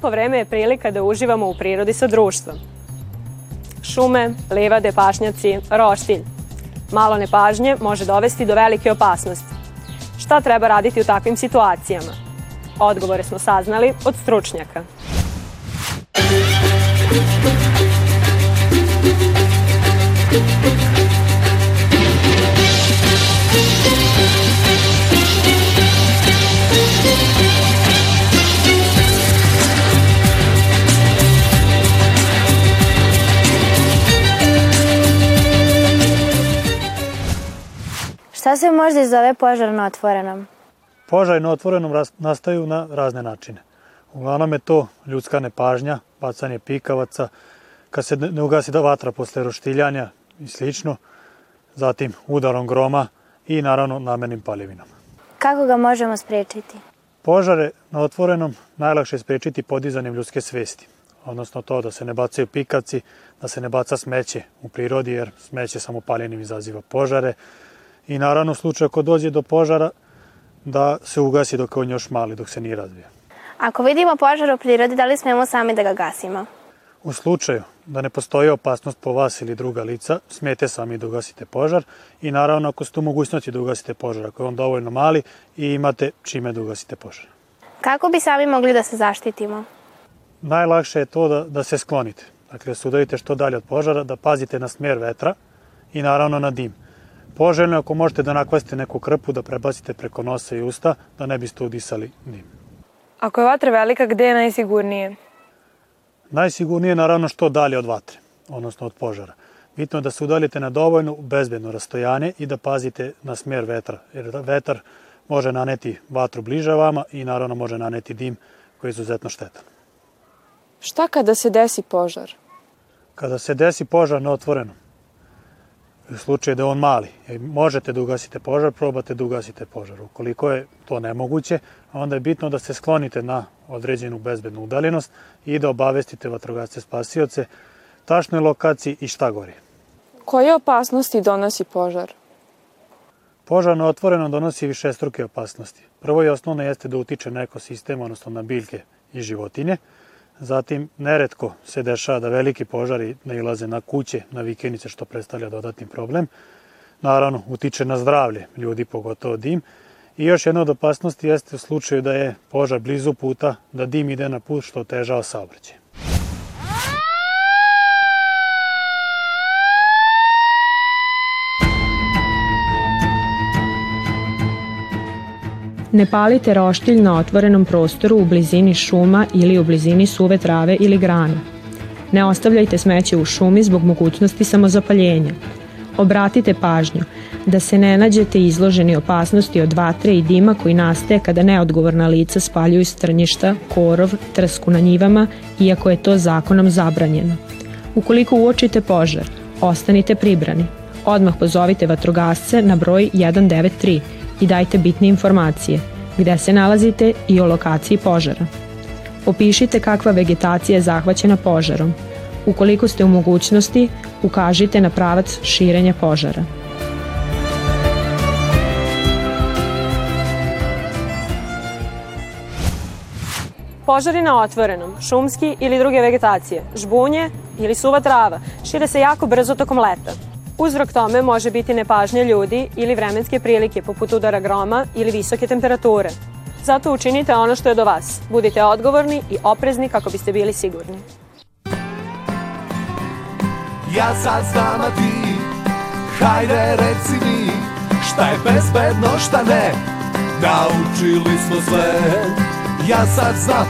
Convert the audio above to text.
Lepo vreme je prilika da uživamo u prirodi sa društvom. Šume, livade, pašnjaci, roštilj. Malo nepažnje može dovesti do velike opasnosti. Šta treba raditi u takvim situacijama? Odgovore smo saznali od stručnjaka. Šta se možda izove požar na otvorenom? Požari na otvorenom nastaju na razne načine. Uglavnom je to ljudska nepažnja, bacanje pikavaca, kad se ne ugasi da vatra posle roštiljanja i slično, zatim udarom groma i naravno namernim paljevinom. Kako ga možemo sprečiti? Požare na otvorenom najlakše je sprečiti podizanjem ljudske svesti, odnosno to da se ne bacaju pikavci, da se ne baca smeće u prirodi, jer smeće samopaljenim izaziva požare. I naravno u slučaju ako dođe do požara, da se ugasi dok je on još mali, dok se nije razvija. Ako vidimo požar u prirodi, da li smemo sami da ga gasimo? U slučaju da ne postoji opasnost po vas ili druga lica, smete sami da ugasite požar i naravno ako ste u mogućnosti da ugasite požar, ako je on dovoljno mali i imate čime da ugasite požar. Kako bi sami mogli da se zaštitimo? Najlakše je to da, da se sklonite. Dakle, da se udarite što dalje od požara, da pazite na smjer vetra i naravno na dim. Poželjno je ako možete da nakvasite neku krpu, da prebacite preko nosa i usta, da ne biste udisali dim. Ako je vatra velika, gde je najsigurnije? Najsigurnije je naravno što dalje od vatre, odnosno od požara. Bitno je da se udaljite na dovoljno bezbedno rastojanje i da pazite na smjer vetra, jer vetar može naneti vatru bliže vama i naravno može naneti dim koji je izuzetno štetan. Šta kada se desi požar? Kada se desi požar na otvorenom, slučaju da je on mali, e, možete da ugasite požar, probate da ugasite požar. Ukoliko je to nemoguće, onda je bitno da se sklonite na određenu bezbednu udaljenost i da obavestite vatrogasce spasioce tašnoj lokaciji i šta gori. Koje opasnosti donosi požar? Požar na otvoreno donosi više struke opasnosti. Prvo i osnovno jeste da utiče na ekosistem, odnosno na biljke i životinje. Zatim, neretko se dešava da veliki požari nailaze na kuće, na vikenice, što predstavlja dodatni problem. Naravno, utiče na zdravlje ljudi, pogotovo dim. I još jedna od opasnosti jeste u slučaju da je požar blizu puta, da dim ide na put što otežava saobraćaj. Ne palite roštilj na otvorenom prostoru u blizini šuma ili u blizini suve trave ili grana. Ne ostavljajte smeće u šumi zbog mogućnosti samozapaljenja. Obratite pažnju da se ne nađete izloženi opasnosti od vatre i dima koji nastaje kada neodgovorna lica spaljuju strnjišta, korov, trsku na njivama, iako je to zakonom zabranjeno. Ukoliko uočite požar, ostanite pribrani. Odmah pozovite vatrogasce na broj 193 i dajte bitne informacije, gde se nalazite i o lokaciji požara. Opišite kakva vegetacija je zahvaćena požarom. Ukoliko ste u mogućnosti, ukažite na pravac širenja požara. Požari na otvorenom, šumski ili druge vegetacije, žbunje ili suva trava, šire se jako brzo tokom leta. Uzrok tome može biti nepažnja ljudi ili vremenske prilike poput udara groma ili visoke temperature. Zato učinite ono što je do vas. Budite odgovorni i oprezni kako biste bili sigurni. Ja sad znam, a ti Hajde reci mi Šta je bezbedno, šta ne Naučili smo sve Ja sad znam